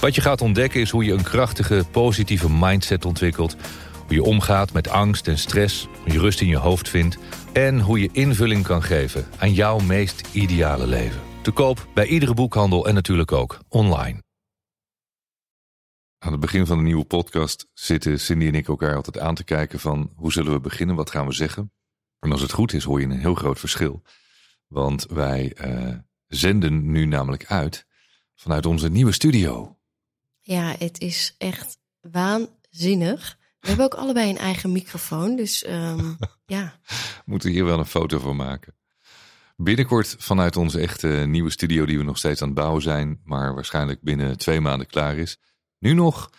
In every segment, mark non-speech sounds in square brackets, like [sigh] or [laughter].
Wat je gaat ontdekken is hoe je een krachtige, positieve mindset ontwikkelt. Hoe je omgaat met angst en stress, hoe je rust in je hoofd vindt... en hoe je invulling kan geven aan jouw meest ideale leven. Te koop bij iedere boekhandel en natuurlijk ook online. Aan het begin van een nieuwe podcast zitten Cindy en ik elkaar altijd aan te kijken van... hoe zullen we beginnen, wat gaan we zeggen? En als het goed is hoor je een heel groot verschil. Want wij uh, zenden nu namelijk uit vanuit onze nieuwe studio. Ja, het is echt waanzinnig. We hebben ook allebei een eigen microfoon, dus um, [laughs] ja. Moeten hier wel een foto van maken. Binnenkort vanuit onze echte nieuwe studio die we nog steeds aan het bouwen zijn, maar waarschijnlijk binnen twee maanden klaar is. Nu nog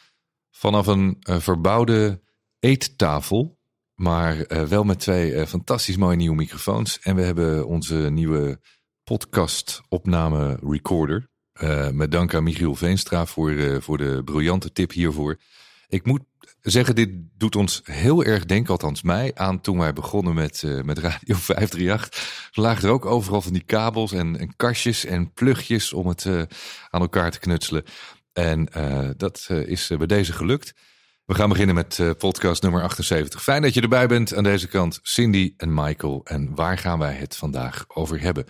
vanaf een uh, verbouwde eettafel, maar uh, wel met twee uh, fantastisch mooie nieuwe microfoons. En we hebben onze nieuwe podcast opname recorder. Uh, met dank aan Michiel Veenstra voor, uh, voor de briljante tip hiervoor. Ik moet zeggen, dit doet ons heel erg denken, althans mij, aan toen wij begonnen met, uh, met Radio [laughs] 538. Er lagen er ook overal van die kabels en, en kastjes en plugjes om het aan elkaar te knutselen. En dat is bij deze gelukt. We gaan beginnen met podcast nummer 78. Fijn dat je erbij bent aan deze kant, Cindy en Michael. En waar gaan wij het vandaag over hebben?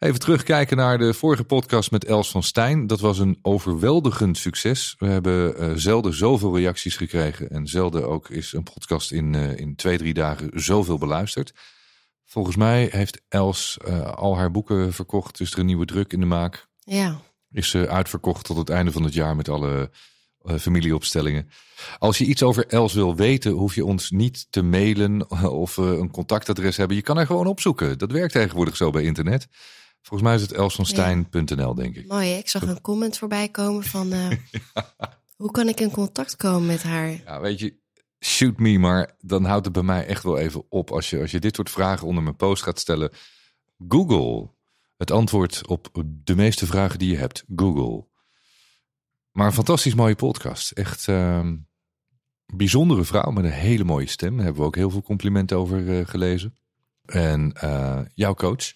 Even terugkijken naar de vorige podcast met Els van Stijn. Dat was een overweldigend succes. We hebben uh, zelden zoveel reacties gekregen. En zelden ook is een podcast in, uh, in twee, drie dagen zoveel beluisterd. Volgens mij heeft Els uh, al haar boeken verkocht. Is er een nieuwe druk in de maak? Ja. Is ze uitverkocht tot het einde van het jaar met alle familieopstellingen. Als je iets over Els wil weten, hoef je ons niet te mailen [laughs] of een contactadres hebben. Je kan er gewoon opzoeken. Dat werkt tegenwoordig zo bij internet. Volgens mij is het elsvanstein.nl, ja. denk ik. Mooi, ik zag een comment voorbij komen van... Uh, ja. [laughs] Hoe kan ik in contact komen met haar? Ja, weet je, shoot me, maar dan houdt het bij mij echt wel even op. Als je, als je dit soort vragen onder mijn post gaat stellen... Google. Het antwoord op de meeste vragen die je hebt. Google. Maar een fantastisch mooie podcast. Echt uh, bijzondere vrouw met een hele mooie stem. Daar hebben we ook heel veel complimenten over uh, gelezen. En uh, jouw coach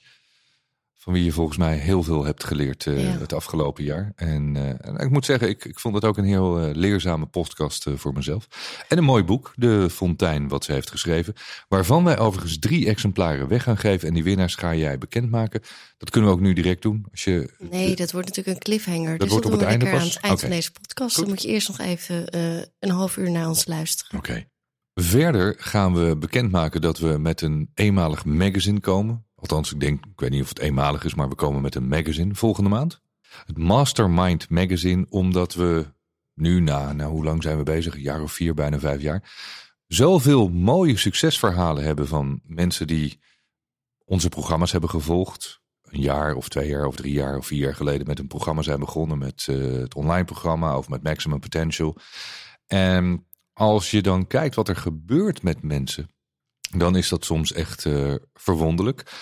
van wie je volgens mij heel veel hebt geleerd uh, ja. het afgelopen jaar. En, uh, en, ik moet zeggen, ik, ik vond het ook een heel uh, leerzame podcast voor mezelf. En een mooi boek, De Fontein, wat ze heeft geschreven. Waarvan wij overigens drie exemplaren weg gaan geven. En die winnaars ga jij bekendmaken. Dat kunnen we ook nu direct doen. Als je, nee, dat wordt natuurlijk een cliffhanger. Dat dus wordt dat op het einde pas? aan het eind okay. van deze podcast. Dan moet je eerst nog even een half uur naar ons luisteren. Oké. Okay. Verder gaan we bekendmaken dat we met een eenmalig magazine komen. Althans, ik denk, ik weet niet of het eenmalig is, maar we komen met een magazine volgende maand. Het Mastermind Magazine, omdat we nu, na, nou, hoe lang zijn we bezig? Een jaar of vier, bijna vijf jaar. Zoveel mooie succesverhalen hebben van mensen die onze programma's hebben gevolgd. Een jaar of twee jaar of drie jaar of vier jaar geleden met een programma zijn begonnen. Met uh, het online programma of met Maximum Potential. En als je dan kijkt wat er gebeurt met mensen dan is dat soms echt uh, verwonderlijk.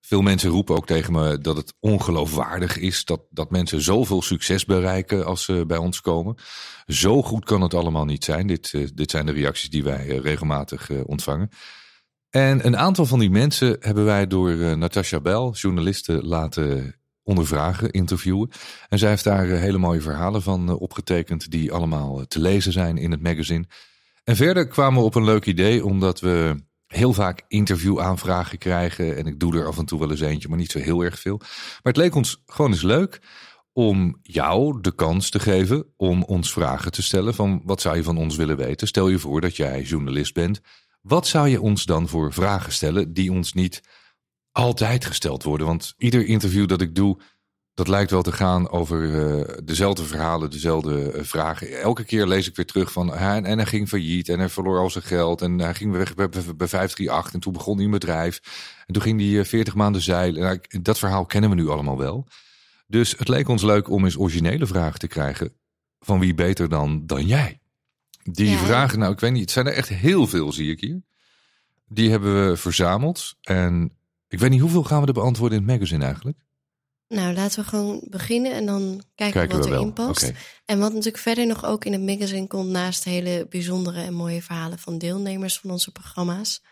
Veel mensen roepen ook tegen me dat het ongeloofwaardig is dat, dat mensen zoveel succes bereiken als ze bij ons komen. Zo goed kan het allemaal niet zijn. Dit, uh, dit zijn de reacties die wij uh, regelmatig ontvangen. En een aantal van die mensen hebben wij door Natasha Bell, journaliste, laten ondervragen, interviewen. En zij heeft daar hele mooie verhalen van opgetekend, die allemaal te lezen zijn in het magazine. En verder kwamen we op een leuk idee, omdat we heel vaak interviewaanvragen krijgen. En ik doe er af en toe wel eens eentje, maar niet zo heel erg veel. Maar het leek ons gewoon eens leuk om jou de kans te geven om ons vragen te stellen van wat zou je van ons willen weten? Stel je voor dat jij journalist bent. Wat zou je ons dan voor vragen stellen die ons niet altijd gesteld worden? Want ieder interview dat ik doe, dat lijkt wel te gaan over uh, dezelfde verhalen, dezelfde uh, vragen. Elke keer lees ik weer terug van hij, en hij ging failliet en hij verloor al zijn geld en hij ging weg bij, bij, bij 538 en toen begon hij een bedrijf en toen ging hij uh, 40 maanden zeilen. Nou, dat verhaal kennen we nu allemaal wel. Dus het leek ons leuk om eens originele vragen te krijgen van wie beter dan, dan jij? Die Ja. vragen, nou ik weet niet, het zijn er echt heel veel zie ik hier. Die hebben we verzameld. En ik weet niet hoeveel gaan we er beantwoorden in het magazine eigenlijk? Nou, laten we gewoon beginnen en dan kijken, Kijken wat erin past. En wat natuurlijk verder nog ook in het magazine komt, naast hele bijzondere en mooie verhalen van deelnemers van onze programma's.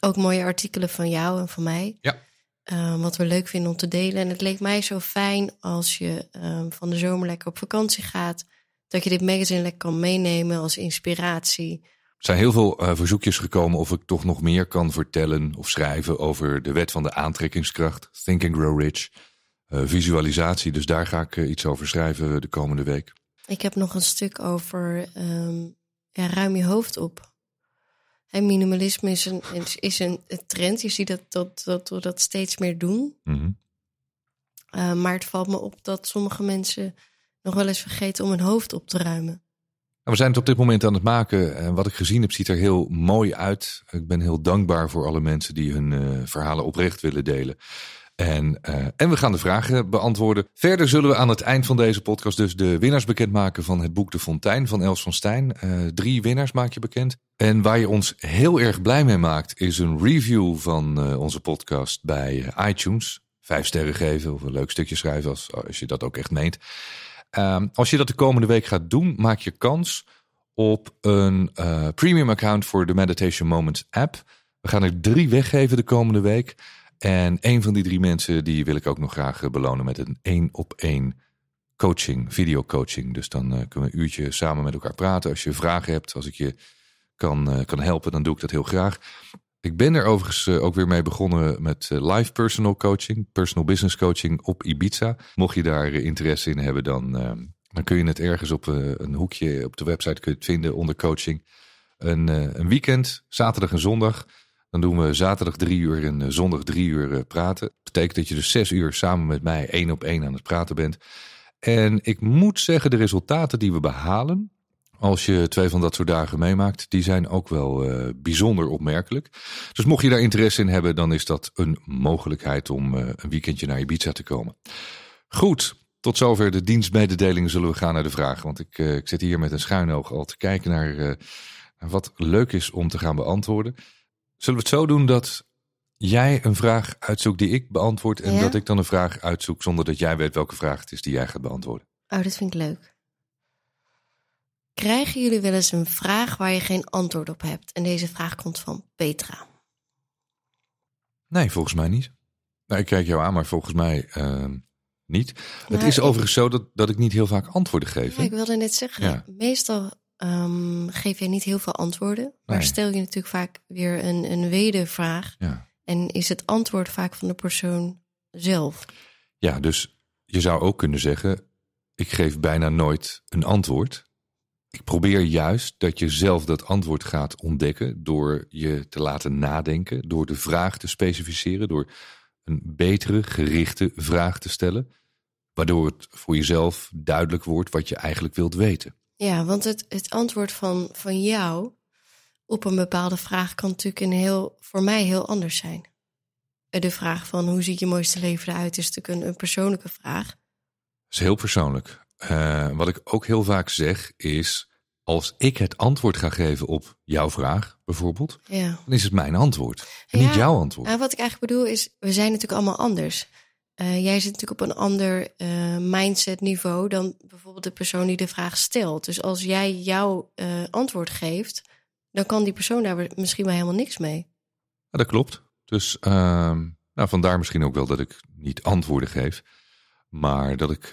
Ook mooie artikelen van jou en van mij. Ja. Eh, wat we leuk vinden om te delen. En het leek mij zo fijn als je eh, van de zomer lekker op vakantie gaat. Dat je dit magazine lekker kan meenemen als inspiratie. Er zijn heel veel eh, verzoekjes gekomen of ik toch nog meer kan vertellen of schrijven over de wet van de aantrekkingskracht, Think and Grow Rich, visualisatie. Dus daar ga ik eh, iets over schrijven de komende week. Ik heb nog een stuk over ehm, ja, ruim je hoofd op. En minimalisme is een, is- een trend. Je ziet dat, dat, dat we dat steeds meer doen. Mhm. Uh, maar het valt me op dat sommige mensen nog wel eens vergeten om hun hoofd op te ruimen. Nou, we zijn het op dit moment aan het maken. En wat ik gezien heb, ziet er heel mooi uit. Ik ben heel dankbaar voor alle mensen die hun eh, verhalen oprecht willen delen. En, eh, en we gaan de vragen beantwoorden. Verder zullen we aan het eind van deze podcast dus de winnaars bekendmaken van het boek De Fontein van Els van Stijn. Eh, drie winnaars maak je bekend. En waar je ons heel erg blij mee maakt, is een review van eh, onze podcast bij iTunes. Vijf sterren geven of een leuk stukje schrijven als, als je dat ook echt meent. Um, als je dat de komende week gaat doen, maak je kans op een premium account voor de Meditation Moments app. We gaan er drie weggeven de komende week. En een van die drie mensen die wil ik ook nog graag belonen met een één op één coaching, video coaching. Dus dan uh, kunnen we een uurtje samen met elkaar praten. Als je vragen hebt, als ik je kan, uh, kan helpen, dan doe ik dat heel graag. Ik ben er overigens ook weer mee begonnen met live personal coaching, personal business coaching op Ibiza. Mocht je daar interesse in hebben, dan, dan kun je het ergens op een hoekje op de website kun je het vinden onder coaching. Een, een weekend, zaterdag en zondag. Dan doen we zaterdag drie uur en uh, zondag drie uur praten. Dat betekent dat je dus zes uur samen met mij één op één aan het praten bent. En ik moet zeggen, de resultaten die we behalen, als je twee van dat soort dagen meemaakt, die zijn ook wel uh, bijzonder opmerkelijk. Dus mocht je daar interesse in hebben, dan is dat een mogelijkheid om een weekendje naar Ibiza te komen. Goed, tot zover de dienstmededelingen zullen we gaan naar de vragen. Want ik, ik zit hier met een schuin oog al te kijken naar wat leuk is om te gaan beantwoorden. Zullen we het zo doen dat jij een vraag uitzoekt die ik beantwoord en Ja. dat ik dan een vraag uitzoek zonder dat jij weet welke vraag het is die jij gaat beantwoorden? Oh, dat vind ik leuk. Krijgen jullie wel eens een vraag waar je geen antwoord op hebt? En deze vraag komt van Petra. Nee, volgens mij niet. Nou, ik kijk jou aan, maar volgens mij uh, niet. het Nou, is ik- overigens zo dat, dat ik niet heel vaak antwoorden geef. Ja, ik wilde net zeggen, Ja. meestal ehm, geef je niet heel veel antwoorden. Maar stel je natuurlijk vaak weer een, een wedervraag. Ja. En is het antwoord vaak van de persoon zelf. ja, dus je zou ook kunnen zeggen: ik geef bijna nooit een antwoord. Ik probeer juist dat je zelf dat antwoord gaat ontdekken door je te laten nadenken, door de vraag te specificeren, door een betere, gerichte vraag te stellen, waardoor het voor jezelf duidelijk wordt wat je eigenlijk wilt weten. Ja, want het, het antwoord van, van jou op een bepaalde vraag kan natuurlijk een heel, voor mij heel anders zijn. De vraag van hoe ziet je mooiste leven eruit is natuurlijk een, een persoonlijke vraag. Dat is heel persoonlijk. Eh, wat ik ook heel vaak zeg is: als ik het antwoord ga geven op jouw vraag, bijvoorbeeld, Ja. dan is het mijn antwoord. En Ja. niet jouw antwoord. Nou, wat ik eigenlijk bedoel is, we zijn natuurlijk allemaal anders. Eh, jij zit natuurlijk op een ander eh, mindset niveau dan bijvoorbeeld de persoon die de vraag stelt. Dus als jij jouw eh, antwoord geeft, dan kan die persoon daar misschien wel helemaal niks mee. Ja, dat klopt. Dus ehm, nou, vandaar misschien ook wel dat ik niet antwoorden geef, maar dat ik,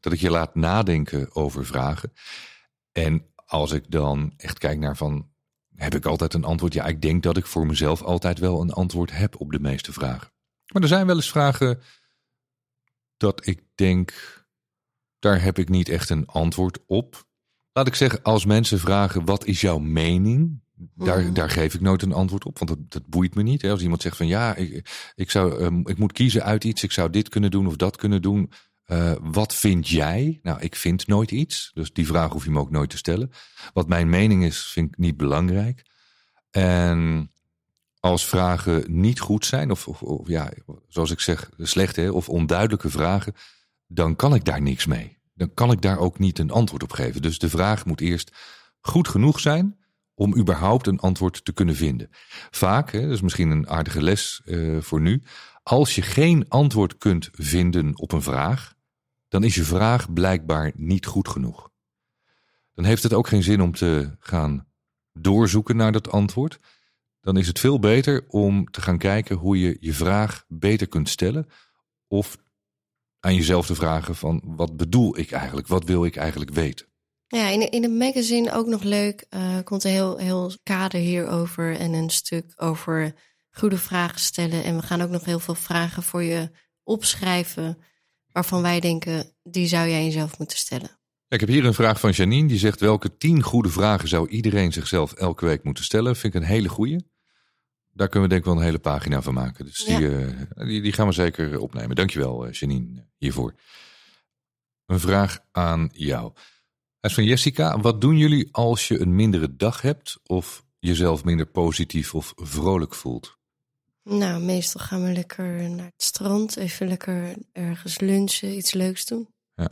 dat ik je laat nadenken over vragen. En als ik dan echt kijk naar van, heb ik altijd een antwoord? Ja, ik denk dat ik voor mezelf altijd wel een antwoord heb op de meeste vragen. Maar er zijn wel eens vragen dat ik denk, daar heb ik niet echt een antwoord op. Laat ik zeggen, als mensen vragen, wat is jouw mening? Daar, Mhm. daar geef ik nooit een antwoord op, want dat, dat boeit me niet. Hè. Als iemand zegt van ja, ik, ik, zou, ehm, ik moet kiezen uit iets, ik zou dit kunnen doen of dat kunnen doen. Eh, wat vind jij? Nou, ik vind nooit iets, dus die vraag hoef je me ook nooit te stellen. Wat mijn mening is, vind ik niet belangrijk. En als vragen niet goed zijn, of, of, of ja, zoals ik zeg, slecht of onduidelijke vragen, dan kan ik daar niks mee. dan kan ik daar ook niet een antwoord op geven. Dus de vraag moet eerst goed genoeg zijn om überhaupt een antwoord te kunnen vinden. Vaak, hè, dat is misschien een aardige les uh, voor nu, als je geen antwoord kunt vinden op een vraag, dan is je vraag blijkbaar niet goed genoeg. Dan heeft het ook geen zin om te gaan doorzoeken naar dat antwoord. Dan is het veel beter om te gaan kijken hoe je je vraag beter kunt stellen. Of aan jezelf te vragen van wat bedoel ik eigenlijk? Wat wil ik eigenlijk weten? Ja, in, in het magazine ook nog leuk. Uh, komt een heel, heel kader hierover en een stuk over goede vragen stellen. En we gaan ook nog heel veel vragen voor je opschrijven. Waarvan wij denken, die zou jij jezelf moeten stellen. Ik heb hier een vraag van Janine. Die zegt: Welke tien goede vragen zou iedereen zichzelf elke week moeten stellen? Vind ik een hele goede. Daar kunnen we denk ik wel een hele pagina van maken. Dus die, uh, die, die, gaan we zeker opnemen. Dankjewel, uh, Janine, hiervoor. Een vraag aan jou. Hij is van Jessica. Wat doen jullie als je een mindere dag hebt of jezelf minder positief of vrolijk voelt? Nou, meestal gaan we lekker naar het strand, even lekker ergens lunchen, iets leuks doen. Ja.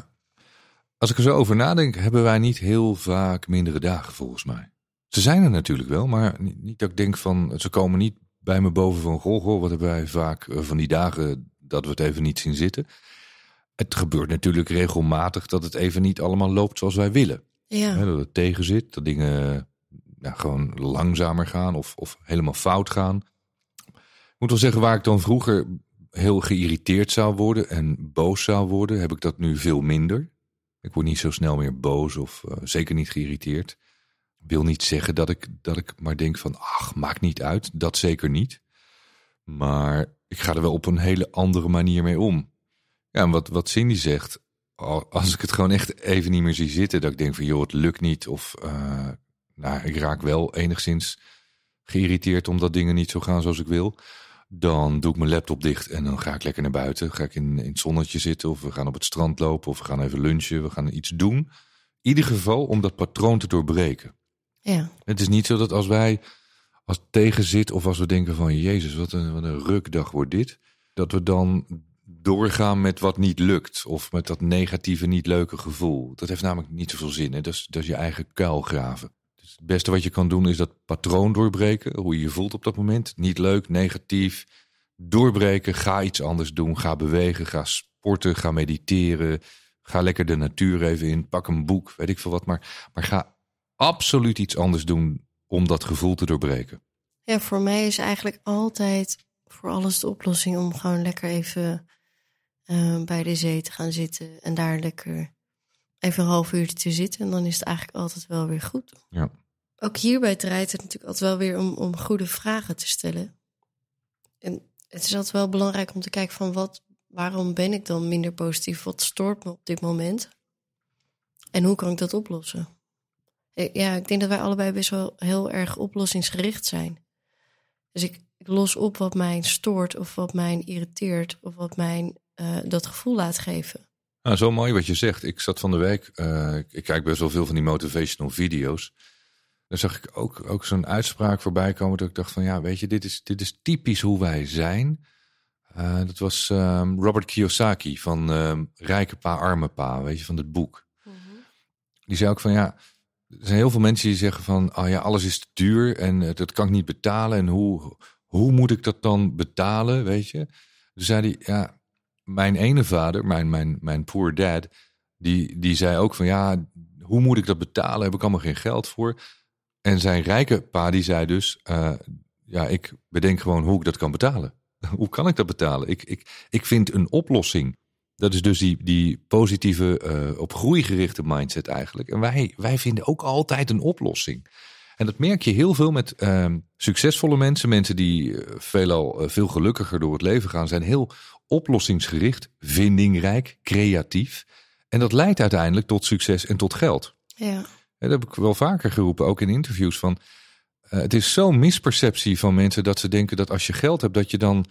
Als ik er zo over nadenk, hebben wij niet heel vaak mindere dagen volgens mij. Ze zijn er natuurlijk wel, maar niet, dat ik denk van, ze komen niet bij me boven van, goh, goh, wat hebben wij vaak eh, van die dagen dat we het even niet zien zitten. Het gebeurt natuurlijk regelmatig dat het even niet allemaal loopt zoals wij willen. Ja. dat het tegen zit, dat dingen ja, gewoon langzamer gaan of, of helemaal fout gaan. Ik moet wel zeggen, waar ik dan vroeger heel geïrriteerd zou worden en boos zou worden, heb ik dat nu veel minder. Ik word niet zo snel meer boos of uh, zeker niet geïrriteerd. Wil niet zeggen dat ik, dat ik maar denk van, ach, maakt niet uit. Dat zeker niet. Maar ik ga er wel op een hele andere manier mee om. Ja, en wat, wat Cindy zegt, als ik het gewoon echt even niet meer zie zitten, dat ik denk van, joh, het lukt niet. Of, uh, nou, ik raak wel enigszins geïrriteerd omdat dingen niet zo gaan zoals ik wil. Dan doe ik mijn laptop dicht en dan ga ik lekker naar buiten. Ga ik in, in het zonnetje zitten of we gaan op het strand lopen of we gaan even lunchen. We gaan iets doen. In ieder geval om dat patroon te doorbreken. Ja. Het is niet zo dat als wij als tegenzit of als we denken van Jezus, wat een, wat een rukdag wordt dit. Dat we dan doorgaan met wat niet lukt of met dat negatieve, niet leuke gevoel. Dat heeft namelijk niet zoveel zin. Hè? Dat, is, dat je eigen kuil graven. Dus het beste wat je kan doen is dat patroon doorbreken. Hoe je je voelt op dat moment. Niet leuk, negatief. Doorbreken, ga iets anders doen. Ga bewegen, ga sporten, ga mediteren. Ga lekker de natuur even in. Pak een boek, weet ik veel wat. Maar, maar ga absoluut iets anders doen om dat gevoel te doorbreken. Ja, voor mij is eigenlijk altijd voor alles de oplossing om gewoon lekker even uh, bij de zee te gaan zitten en daar lekker even een half uurtje te zitten. En dan is het eigenlijk altijd wel weer goed. Ja. Ook hierbij draait het natuurlijk altijd wel weer om, om goede vragen te stellen. En het is altijd wel belangrijk om te kijken van wat, waarom ben ik dan minder positief? Wat stoort me op dit moment? En hoe kan ik dat oplossen? Ja, ik denk dat wij allebei best wel heel erg oplossingsgericht zijn. Dus ik, ik los op wat mij stoort of wat mij irriteert of wat mij uh, dat gevoel laat geven. Nou, zo mooi wat je zegt. Ik zat van de week, uh, ik kijk best wel veel van die motivational video's. Daar zag ik ook, ook zo'n uitspraak voorbij komen dat ik dacht van ja, weet je, dit is, dit is typisch hoe wij zijn. Uh, dat was um, Robert Kiyosaki van um, Rijke Pa, Arme Pa, weet je, van het boek. Mm -hmm. Die zei ook van ja, er zijn heel veel mensen die zeggen van oh ja, alles is te duur en dat kan ik niet betalen. En hoe, hoe moet ik dat dan betalen, weet je? Dus zei hij, ja, mijn ene vader, mijn, mijn, mijn poor dad, die, die zei ook van ja, hoe moet ik dat betalen? Heb ik allemaal geen geld voor. En zijn rijke pa die zei dus, uh, ja, ik bedenk gewoon hoe ik dat kan betalen. [laughs] hoe kan ik dat betalen? Ik, ik, ik vind een oplossing. Dat is dus die, die positieve, uh, op groei gerichte mindset eigenlijk. En wij, wij vinden ook altijd een oplossing. En dat merk je heel veel met uh, succesvolle mensen. Mensen die veelal uh, veel gelukkiger door het leven gaan. Zijn heel oplossingsgericht, vindingrijk, creatief. En dat leidt uiteindelijk tot succes en tot geld. Ja. Dat heb ik wel vaker geroepen, ook in interviews. Van, uh, het is zo'n misperceptie van mensen dat ze denken dat als je geld hebt, dat je dan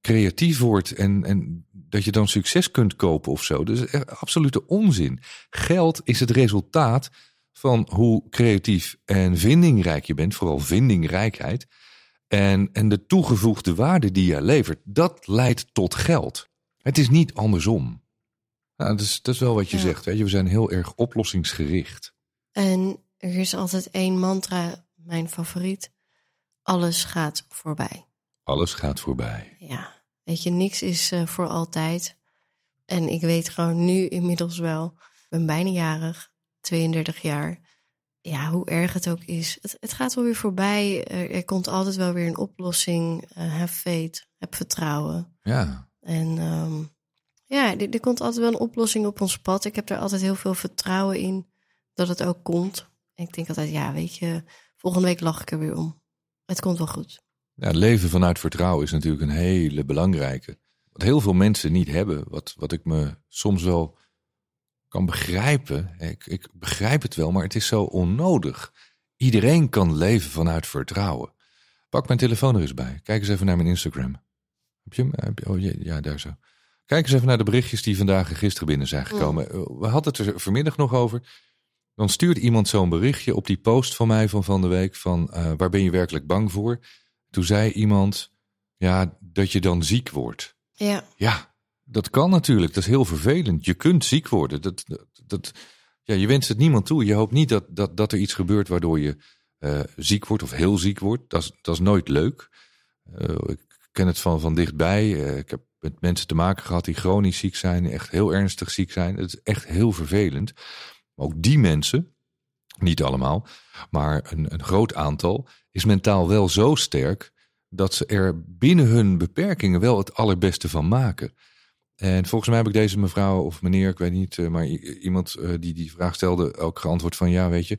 creatief wordt en, en dat je dan succes kunt kopen of zo. Dus absolute onzin. Geld is het resultaat van hoe creatief en vindingrijk je bent, vooral vindingrijkheid. En, en de toegevoegde waarde die je levert, dat leidt tot geld. Het is niet andersom. Nou, dat, is, dat is wel wat je Ja. zegt. Weet je? We zijn heel erg oplossingsgericht. En er is altijd één mantra, mijn favoriet. Alles gaat voorbij. Alles gaat voorbij. Ja, weet je, niks is eh, voor altijd. En ik weet gewoon nu inmiddels wel, ik ben bijna jarig, 32 jaar. Ja, hoe erg het ook is. Het, het gaat wel weer voorbij. Er, er komt altijd wel weer een oplossing. Eh have faith, heb vertrouwen. Ja, En ehm, ja, er, er komt altijd wel een oplossing op ons pad. Ik heb er altijd heel veel vertrouwen in dat het ook komt. En ik denk altijd, ja, weet je, volgende week lach ik er weer om. Het komt wel goed. Ja, leven vanuit vertrouwen is natuurlijk een hele belangrijke. Wat heel veel mensen niet hebben. Wat, wat ik me soms wel kan begrijpen. Ik, ik begrijp het wel, maar het is zo onnodig. Iedereen kan leven vanuit vertrouwen. Pak mijn telefoon er eens bij. Kijk eens even naar mijn Instagram. Heb je hem? Oh, ja, ja, daar zo. Kijk eens even naar de berichtjes die vandaag en gisteren binnen zijn gekomen. Eh, We hadden het er vanmiddag nog over. Dan stuurt iemand zo'n berichtje op die post van mij van van de week van eh, waar ben je werkelijk bang voor? Toen zei iemand ja dat je dan ziek wordt. Ja, Ja, dat kan natuurlijk. Dat is heel vervelend. Je kunt ziek worden. Dat, dat, dat, ja, je wenst het niemand toe. Je hoopt niet dat, dat, dat er iets gebeurt waardoor je eh, ziek wordt of heel ziek wordt. Dat is, dat is nooit leuk. Eh, ik ken het van, van dichtbij. Eh, ik heb met mensen te maken gehad die chronisch ziek zijn, echt heel ernstig ziek zijn. Het is echt heel vervelend. Maar ook die mensen, niet allemaal, maar een, een groot aantal, is mentaal wel zo sterk dat ze er binnen hun beperkingen wel het allerbeste van maken. En volgens mij heb ik deze mevrouw of meneer, ik weet niet, eh, maar iemand eh, die die vraag stelde ook geantwoord van ja, weet je,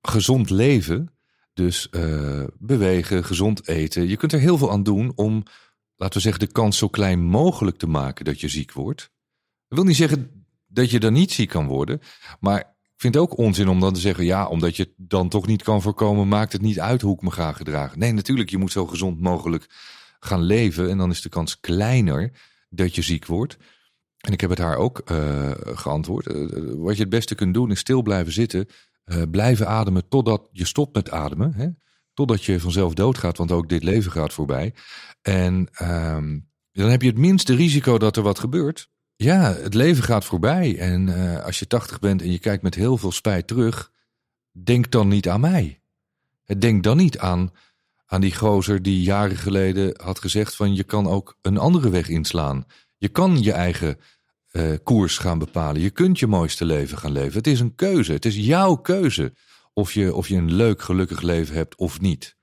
gezond leven, dus eh, bewegen, gezond eten. Je kunt er heel veel aan doen om, laten we zeggen, de kans zo klein mogelijk te maken dat je ziek wordt. Dat wil niet zeggen dat je dan niet ziek kan worden, maar vind het ook onzin om dan te zeggen, ja, omdat je het dan toch niet kan voorkomen, maakt het niet uit hoe ik me ga gedragen. Nee, natuurlijk, je moet zo gezond mogelijk gaan leven en dan is de kans kleiner dat je ziek wordt. En ik heb het haar ook eh, geantwoord. Eh, wat je het beste kunt doen is stil blijven zitten, eh, blijven ademen totdat je stopt met ademen. Hè? Totdat je vanzelf doodgaat, want ook dit leven gaat voorbij. En ehm, dan heb je het minste risico dat er wat gebeurt. Ja, het leven gaat voorbij. En eh, als je 80 bent en je kijkt met heel veel spijt terug, denk dan niet aan mij. Denk dan niet aan, aan die gozer die jaren geleden had gezegd van je kan ook een andere weg inslaan. Je kan je eigen eh, koers gaan bepalen. Je kunt je mooiste leven gaan leven. Het is een keuze. Het is jouw keuze of je, of je een leuk, gelukkig leven hebt of niet.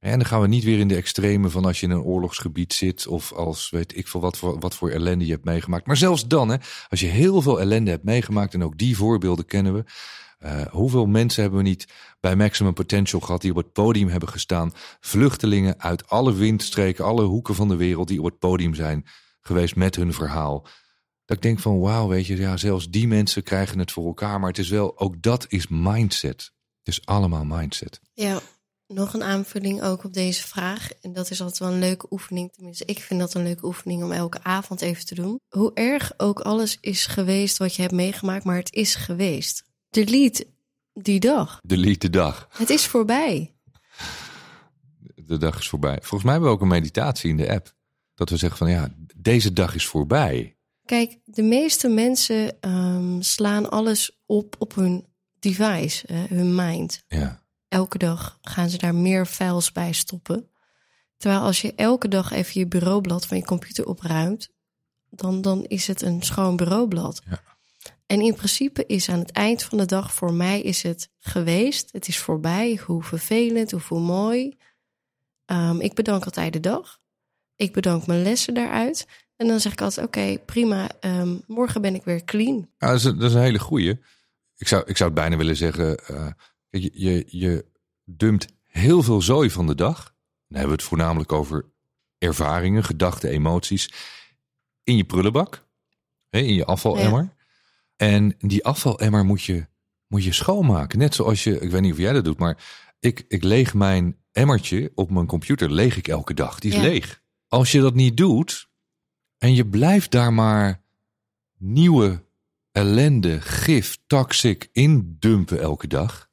En dan gaan we niet weer in de extreme van als je in een oorlogsgebied zit of als weet ik veel wat voor, wat voor ellende je hebt meegemaakt. Maar zelfs dan, hè, als je heel veel ellende hebt meegemaakt en ook die voorbeelden kennen we. eh, hoeveel mensen hebben we niet bij Maximum Potential gehad die op het podium hebben gestaan? Vluchtelingen uit alle windstreken, alle hoeken van de wereld die op het podium zijn geweest met hun verhaal. Dat ik denk van wauw, weet je, ja, zelfs die mensen krijgen het voor elkaar. Maar het is wel, ook dat is mindset. Het is allemaal mindset. Ja, nog een aanvulling ook op deze vraag. En dat is altijd wel een leuke oefening. Tenminste, ik vind dat een leuke oefening om elke avond even te doen. Hoe erg ook alles is geweest wat je hebt meegemaakt, maar het is geweest. Delete die dag. Delete de dag. Het is voorbij. De dag is voorbij. Volgens mij hebben we ook een meditatie in de app. Dat we zeggen van ja, deze dag is voorbij. Kijk, de meeste mensen ehm, slaan alles op op hun device, hun mind. Ja, Elke dag gaan ze daar meer files bij stoppen. Terwijl als je elke dag even je bureaublad van je computer opruimt, dan, dan is het een schoon bureaublad. Ja. En in principe is aan het eind van de dag voor mij is het geweest. Het is voorbij. Hoe vervelend, of hoe mooi. Ehm, ik bedank altijd de dag. Ik bedank mijn lessen daaruit. En dan zeg ik altijd, oké, prima. ehm, morgen ben ik weer clean. Ja, dat, is, een- dat is een hele goeie. Ik zou, ik zou het bijna willen zeggen, eh, je, je, je dumpt heel veel zooi van de dag. Dan hebben we het voornamelijk over ervaringen, gedachten, emoties. In je prullenbak, hè, in je afvalemmer. En die afvalemmer moet je, moet je schoonmaken. Net zoals je, ik weet niet of jij dat doet, maar ik, ik leeg mijn emmertje op mijn computer, leeg ik elke dag. Die is Ja. leeg. Als je dat niet doet en je blijft daar maar nieuwe ellende, gif, toxic indumpen elke dag.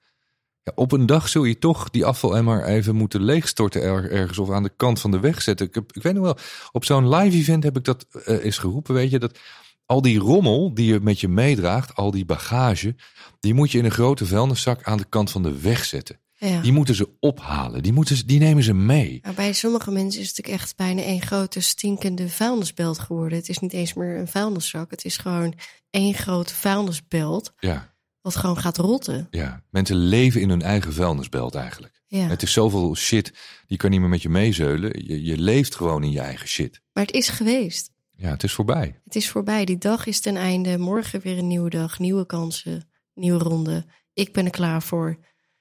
Ja, op een dag zul je toch die afvalemmer even moeten leegstorten er- ergens of aan de kant van de weg zetten. Ik, heb, ik weet nog wel, op zo'n live event heb ik dat eh eens geroepen, weet je, dat al die rommel die je met je meedraagt, al die bagage, die moet je in een grote vuilniszak aan de kant van de weg zetten. Ja. Die moeten ze ophalen, die, moeten ze, die nemen ze mee. Maar bij sommige mensen is het natuurlijk echt bijna één grote stinkende vuilnisbelt geworden. Het is niet eens meer een vuilniszak. Het is gewoon één grote vuilnisbelt Ja, wat gewoon gaat rotten. ja. Mensen leven in hun eigen vuilnisbelt eigenlijk. Ja. Het is zoveel shit, die kan niet meer met je meezeulen. Je, je leeft gewoon in je eigen shit. Maar het is geweest. Ja, het is voorbij. Het is voorbij. Die dag is ten einde. Morgen weer een nieuwe dag, nieuwe kansen, nieuwe ronde. Ik ben er klaar voor.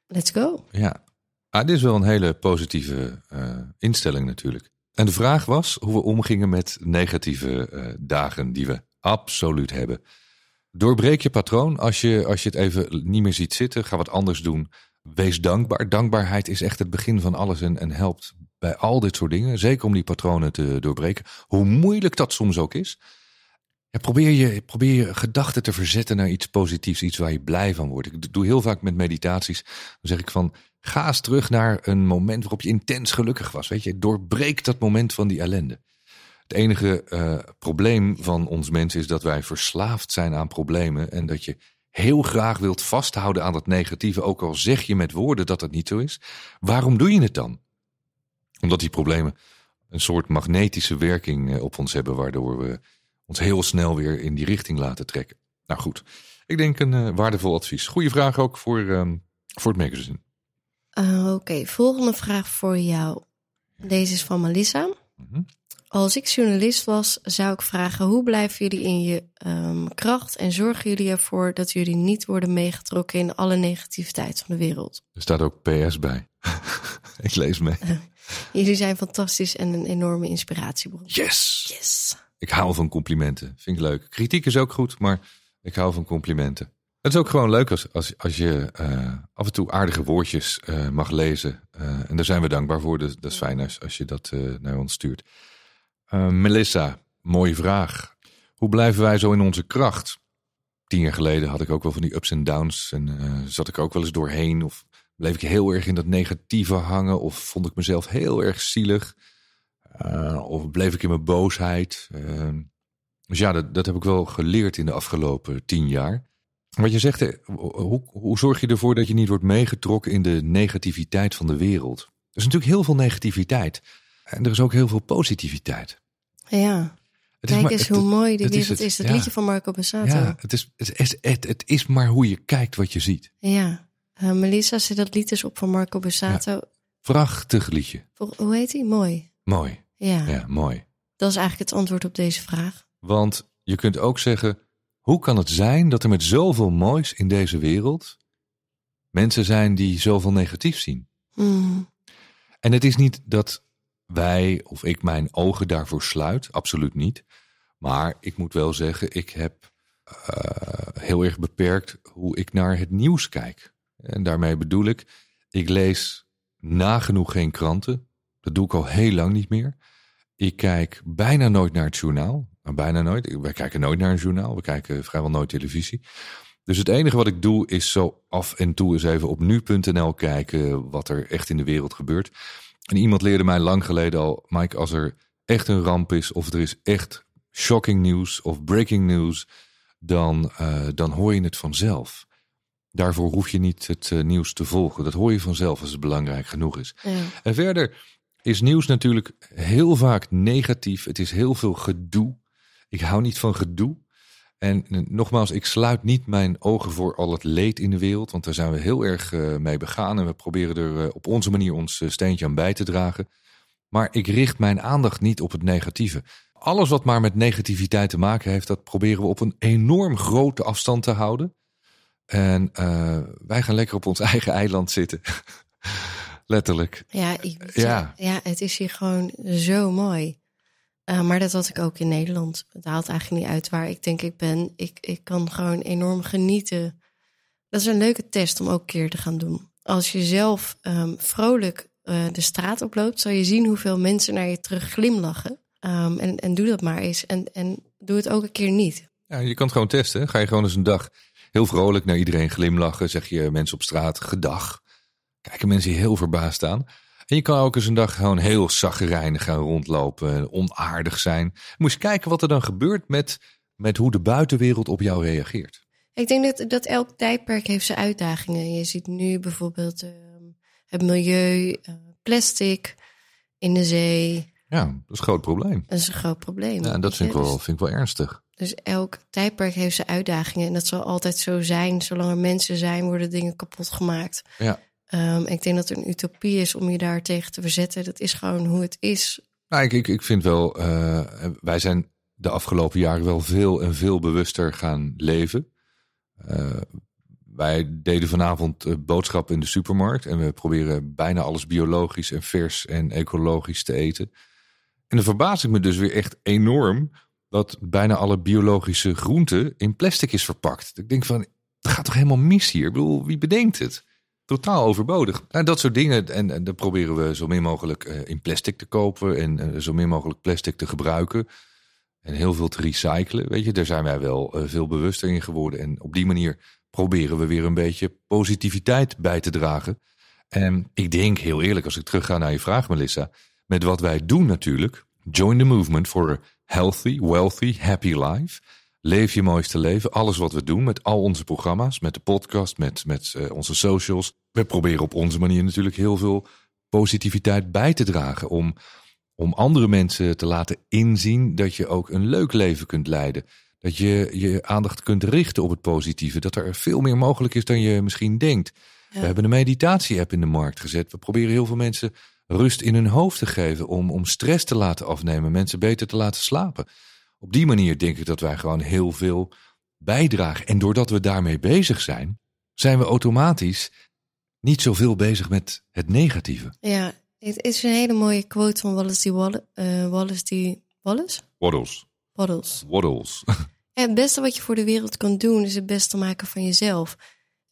Let's go. Ja, ah, dit is wel een hele positieve eh, instelling natuurlijk. En de vraag was hoe we omgingen met negatieve eh, dagen die we absoluut hebben. Doorbreek je patroon als je, als je het even niet meer ziet zitten. Ga wat anders doen. Wees dankbaar. Dankbaarheid is echt het begin van alles en, en helpt bij al dit soort dingen. Zeker om die patronen te doorbreken. Hoe moeilijk dat soms ook is. Ja, probeer, je, probeer je gedachten te verzetten naar iets positiefs, iets waar je blij van wordt. Ik doe heel vaak met meditaties. Dan zeg ik van, ga eens terug naar een moment waarop je intens gelukkig was. Weet je, doorbreek dat moment van die ellende. Het enige eh, probleem van ons mensen is dat wij verslaafd zijn aan problemen. En dat je heel graag wilt vasthouden aan dat negatieve, ook al zeg je met woorden dat dat niet zo is. Waarom doe je het dan? Omdat die problemen een soort magnetische werking eh, op ons hebben, waardoor we ons heel snel weer in die richting laten trekken. Nou goed, ik denk een eh, waardevol advies. Goeie vraag ook voor, ehm, voor het magazine. Uh, Oké, volgende vraag voor jou. Deze is van Melissa. Mhm. Als ik journalist was, zou ik vragen: hoe blijven jullie in je ehm, kracht en zorgen jullie ervoor dat jullie niet worden meegetrokken in alle negativiteit van de wereld? Er staat ook PS bij. [laughs] ik lees mee. [laughs] Jullie zijn fantastisch en een enorme inspiratiebron. Yes! Yes. Ik hou van complimenten. Vind ik leuk. Kritiek is ook goed, maar ik hou van complimenten. Het is ook gewoon leuk als, als, als je eh, af en toe aardige woordjes eh, mag lezen. Eh, en daar zijn we dankbaar voor. Dus dat is fijn als, als je dat naar ons stuurt. Eh, Melissa, mooie vraag. Hoe blijven wij zo in onze kracht? Tien jaar geleden had ik ook wel van die ups en downs. En eh, zat ik ook wel eens doorheen. Of bleef ik heel erg in dat negatieve hangen. Of vond ik mezelf heel erg zielig. Eh, of bleef ik in mijn boosheid. Dus ja, dat, dat heb ik wel geleerd in de afgelopen tien jaar. Wat je zegt, hoe, hoe zorg je ervoor dat je niet wordt meegetrokken in de negativiteit van de wereld? Er is natuurlijk heel veel negativiteit. En er is ook heel veel positiviteit. Ja. Het Kijk maar- eens het- hoe mooi het wereld het. is. Ja. liedje van Marco Bassato. Ja, Ja. het is, het, is, het, het is maar hoe je kijkt wat je ziet. Eh, Melissa zet dat lied dus op van Marco Bassato. Prachtig liedje. Hoe heet hij? Mooi. Mooi. Ja. Ja, mooi. Dat is eigenlijk het antwoord op deze vraag. Want je kunt ook zeggen, hoe kan het zijn dat er met zoveel moois in deze wereld mensen zijn die zoveel negatief zien? Hmm. En het is niet dat wij of ik mijn ogen daarvoor sluit, absoluut niet. Maar ik moet wel zeggen, ik heb eh, heel erg beperkt hoe ik naar het nieuws kijk. En daarmee bedoel ik, ik lees nagenoeg geen kranten. Dat doe ik al heel lang niet meer. Ik kijk bijna nooit naar het journaal. Nou, bijna nooit. Wij kijken nooit naar een journaal. We kijken vrijwel nooit televisie. Dus het enige wat ik doe is zo af en toe eens even op nu.nl kijken wat er echt in de wereld gebeurt. En iemand leerde mij lang geleden al, Mike, als er echt een ramp is of er is echt shocking nieuws of breaking news, dan, eh, dan hoor je het vanzelf. Daarvoor hoef je niet het eh, nieuws te volgen. Dat hoor je vanzelf als het belangrijk genoeg is. Ja. En verder is nieuws natuurlijk heel vaak negatief. Het is heel veel gedoe. Ik hou niet van gedoe. En eh, nogmaals, ik sluit niet mijn ogen voor al het leed in de wereld. Want daar zijn we heel erg eh, mee begaan. En we proberen er eh, op onze manier ons steentje aan bij te dragen. Maar ik richt mijn aandacht niet op het negatieve. Alles wat maar met negativiteit te maken heeft, dat proberen we op een enorm grote afstand te houden. En wij gaan lekker op ons [laughs] eigen eiland zitten. [laughs] Letterlijk. Ja, ik Ja. ja, het is hier gewoon zo mooi. Uh, maar dat had ik ook in Nederland. Het haalt eigenlijk niet uit waar ik denk ik ben. Ik, ik kan gewoon enorm genieten. Dat is een leuke test om ook een keer te gaan doen. Als je zelf um, vrolijk uh, de straat oploopt, zal je zien hoeveel mensen naar je terug glimlachen. Um, en, en doe dat maar eens. En, en doe het ook een keer niet. Ja, je kan het gewoon testen. Ga je gewoon eens een dag heel vrolijk naar iedereen glimlachen. Zeg je mensen op straat gedag. Kijken mensen heel verbaasd aan. En je kan ook eens een dag gewoon heel zaggerijnig gaan rondlopen. Onaardig zijn. Moet je kijken wat er dan gebeurt met met hoe de buitenwereld op jou reageert? Ik denk dat, dat elk tijdperk heeft zijn uitdagingen. Je ziet nu bijvoorbeeld uh, het milieu, uh, plastic in de zee. Ja, dat is een groot probleem. Dat is een groot probleem. Ja, en dat vind ik, wel, Dus- vind ik wel ernstig. Dus elk tijdperk heeft zijn uitdagingen. En dat zal altijd zo zijn. Zolang er mensen zijn, worden dingen kapot gemaakt. Ja. Ehm, ik denk dat het een utopie is om je daar tegen te verzetten. Dat is gewoon hoe het is. Nou, ik, ik, vind wel, eh, wij zijn de afgelopen jaren wel veel en veel bewuster gaan leven. Eh, wij deden vanavond eh, boodschappen in de supermarkt en we proberen bijna alles biologisch en vers en ecologisch te eten. En dan verbaas ik me dus weer echt enorm dat bijna alle biologische groenten in plastic is verpakt. Ik denk van, het gaat toch helemaal mis hier? Ik bedoel, wie bedenkt het? Totaal overbodig. Nou, dat soort dingen. En, en dan proberen we zo min mogelijk eh, in plastic te kopen en zo min mogelijk plastic te gebruiken. En heel veel te recyclen. Weet je, daar zijn wij wel eh, veel bewuster in geworden. En op die manier proberen we weer een beetje positiviteit bij te dragen. En ik denk heel eerlijk, als ik terugga naar je vraag, Melissa, met wat wij doen natuurlijk. Join the movement for a healthy, wealthy, happy life. Leef je mooiste leven. Alles wat we doen met al onze programma's, met de podcast, met, met eh, onze socials. We proberen op onze manier natuurlijk heel veel positiviteit bij te dragen. Om, om andere mensen te laten inzien dat je ook een leuk leven kunt leiden. Dat je je aandacht kunt richten op het positieve. Dat er veel meer mogelijk is dan je misschien denkt. Ja. We hebben een meditatie-app in de markt gezet. We proberen heel veel mensen rust in hun hoofd te geven. Om, om stress te laten afnemen. Mensen beter te laten slapen. Op die manier denk ik dat wij gewoon heel veel bijdragen. En doordat we daarmee bezig zijn, zijn we automatisch niet zoveel bezig met het negatieve. Ja, het is een hele mooie quote van Wallace D. Wallace. eh, Wallace D. Wallace? Waddles. Waddles. Waddles. En [laughs] het beste wat je voor de wereld kan doen, is het beste maken van jezelf.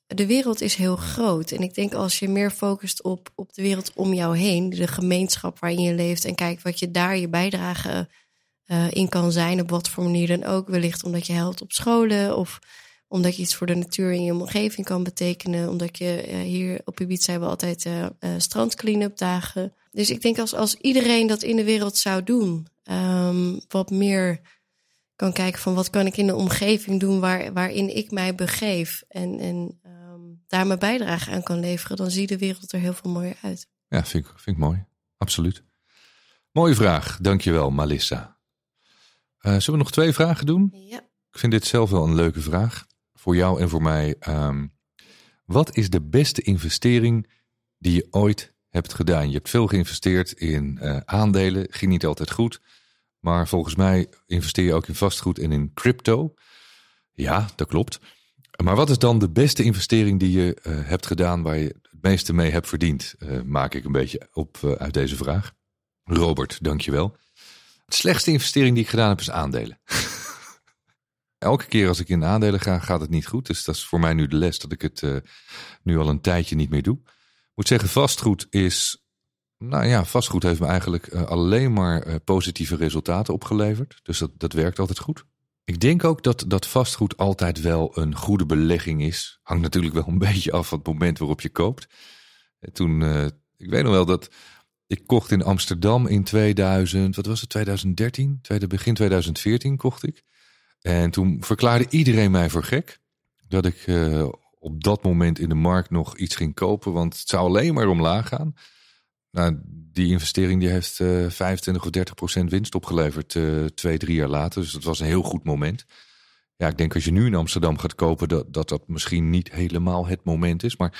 De wereld is heel groot. En ik denk als je meer focust op, op de wereld om jou heen, de gemeenschap waarin je leeft, en kijkt wat je daar je bijdrage eh, in kan zijn, op wat voor manier dan ook. Wellicht omdat je helpt op scholen of omdat je iets voor de natuur in je omgeving kan betekenen. Omdat je eh, hier op Ibiza hebben we altijd eh eh, strand clean-up dagen. Dus ik denk als, als iedereen dat in de wereld zou doen, ehm, wat meer kan kijken van wat kan ik in de omgeving doen waar, waarin ik mij begeef. En, en ehm, daar mijn bijdrage aan kan leveren, dan zie de wereld er heel veel mooier uit. Ja, vind ik, vind ik mooi. Absoluut. Mooie vraag. Dankjewel, Malissa. Eh zullen we nog twee vragen doen? Ja. Ik vind dit zelf wel een leuke vraag. Voor jou en voor mij. Ehm, wat is de beste investering die je ooit hebt gedaan? Je hebt veel geïnvesteerd in eh, aandelen. Ging niet altijd goed. Maar volgens mij investeer je ook in vastgoed en in crypto. Ja, dat klopt. Maar wat is dan de beste investering die je eh, hebt gedaan waar je het meeste mee hebt verdiend? Maak ik een beetje op uit deze vraag. Robert, dankjewel. De slechtste investering die ik gedaan heb is aandelen. [laughs] Elke keer als ik in aandelen ga, gaat het niet goed. Dus dat is voor mij nu de les dat ik het eh, nu al een tijdje niet meer doe. Ik moet zeggen, vastgoed is. Nou ja, vastgoed heeft me eigenlijk eh, alleen maar eh, positieve resultaten opgeleverd. Dus dat, dat werkt altijd goed. Ik denk ook dat, dat vastgoed altijd wel een goede belegging is. Hangt natuurlijk wel een [laughs] beetje af van het moment waarop je koopt. En Toen, ik weet nog wel dat ik kocht in Amsterdam in 2000, wat was het, 2013? Tweede, begin 2014 kocht ik. En toen verklaarde iedereen mij voor gek. Dat ik eh, op dat moment in de markt nog iets ging kopen. Want het zou alleen maar omlaag gaan. Nou, die investering die heeft eh 25 of 30 procent winst opgeleverd eh, twee, drie jaar later. Dus dat was een heel goed moment. Ja, ik denk als je nu in Amsterdam gaat kopen, dat dat, dat misschien niet helemaal het moment is. Maar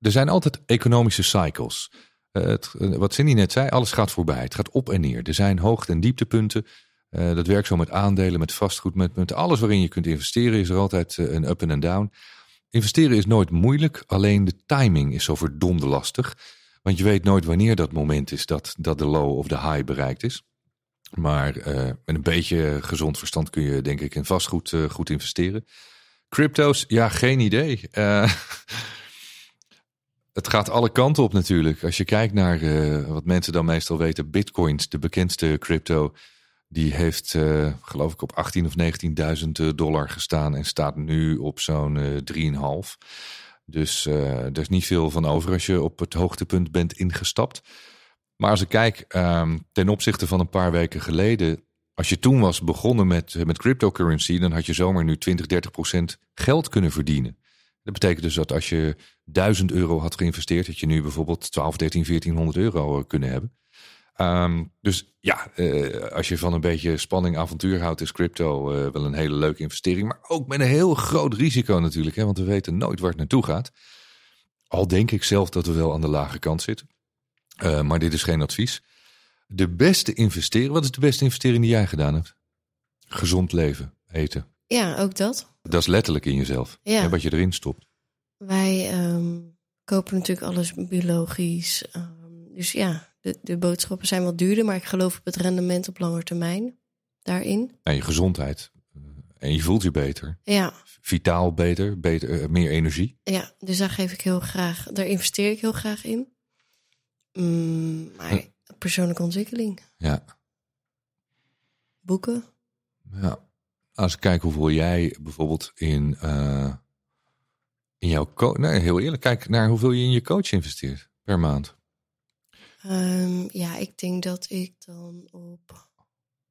er zijn altijd economische cycles. Eh, eh, wat Cindy net zei, alles gaat voorbij. Het gaat op en neer. Er zijn hoogte- en dieptepunten. Eh, dat werkt zo met aandelen, met vastgoed, met, met alles waarin je kunt investeren. Is er altijd een up en een down. Investeren is nooit moeilijk, alleen de timing is zo verdomde lastig. Want je weet nooit wanneer dat moment is dat, dat de low of de high bereikt is. Maar met een beetje gezond verstand kun je denk ik in vastgoed goed investeren. Crypto's, ja, geen idee. [laughs] Eh, het gaat alle kanten op natuurlijk. Als je kijkt naar eh, wat mensen dan meestal weten, bitcoins, de bekendste crypto, die heeft eh, geloof ik op 18 of 19.000 dollar gestaan en staat nu op zo'n eh 3,5. Dus eh, er is niet veel van over als je op het hoogtepunt bent ingestapt. Maar als ik kijk ehm, ten opzichte van een paar weken geleden, Als je toen was begonnen met, met cryptocurrency, dan had je zomaar nu 20, 30 procent geld kunnen verdienen. Dat betekent dus dat als je 1000 euro had geïnvesteerd, dat je nu bijvoorbeeld 12, 13, 1400 euro eh, kunnen hebben. Ehm, dus ja, eh, als je van een beetje spanning, avontuur houdt, is crypto eh, wel een hele leuke investering. Maar ook met een heel groot risico natuurlijk, hè, want we weten nooit waar het naartoe gaat. Al denk ik zelf dat we wel aan de lage kant zitten. Maar dit is geen advies. De beste investering, wat is de beste investering die jij gedaan hebt? Gezond leven, eten. Ja, ook dat. Dat is letterlijk in jezelf. Ja. Hè, wat je erin stopt. Wij ehm, kopen natuurlijk alles biologisch. ehm, dus ja, de, de boodschappen zijn wat duurder, maar ik geloof op het rendement op lange termijn daarin. En je gezondheid. Eh, En je voelt je beter. Ja, Vitaal beter, beter eh, meer energie. ja, dus daar geef ik heel graag, daar investeer ik heel graag in. Mm, maar persoonlijke ontwikkeling, Ja. boeken. ja. Als ik kijk hoeveel jij bijvoorbeeld in, eh, in jouw coach... Nee, heel eerlijk. Kijk naar hoeveel je in je coach investeert per maand. Ehm, ja, ik denk dat ik dan op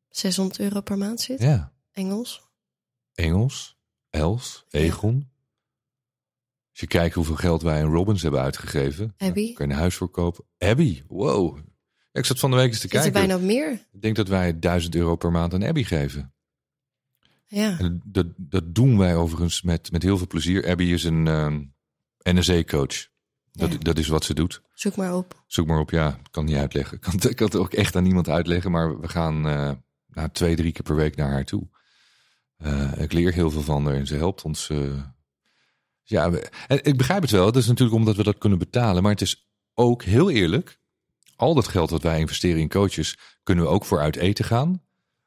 600 euro per maand zit. Ja. Engels. Engels, Els, Ja. Egon. Als je kijkt hoeveel geld wij in Robbins hebben uitgegeven. Abby. Kun je een huis voor kopen. Abby, wow. Ik zat van de week eens te Zit er kijken. bijna op meer. Ik denk dat wij 1000 euro per maand aan Abby geven. Ja, En dat, dat doen wij overigens met, met heel veel plezier. Abby is een ehm NSE-coach. Dat, Ja. dat is wat ze doet. zoek maar op. Zoek maar op, ja, ik kan niet uitleggen. Ik kan, het- [laughs] ik kan het ook echt aan niemand uitleggen. Maar we gaan eh nou, twee, drie keer per week naar haar toe. Eh, ik leer heel veel van haar en ze helpt ons. eh. ja, we- en ik begrijp het wel. Dat is natuurlijk omdat we dat kunnen betalen. Maar het is ook heel eerlijk. Al dat geld wat wij investeren in coaches, kunnen we ook voor uit eten gaan.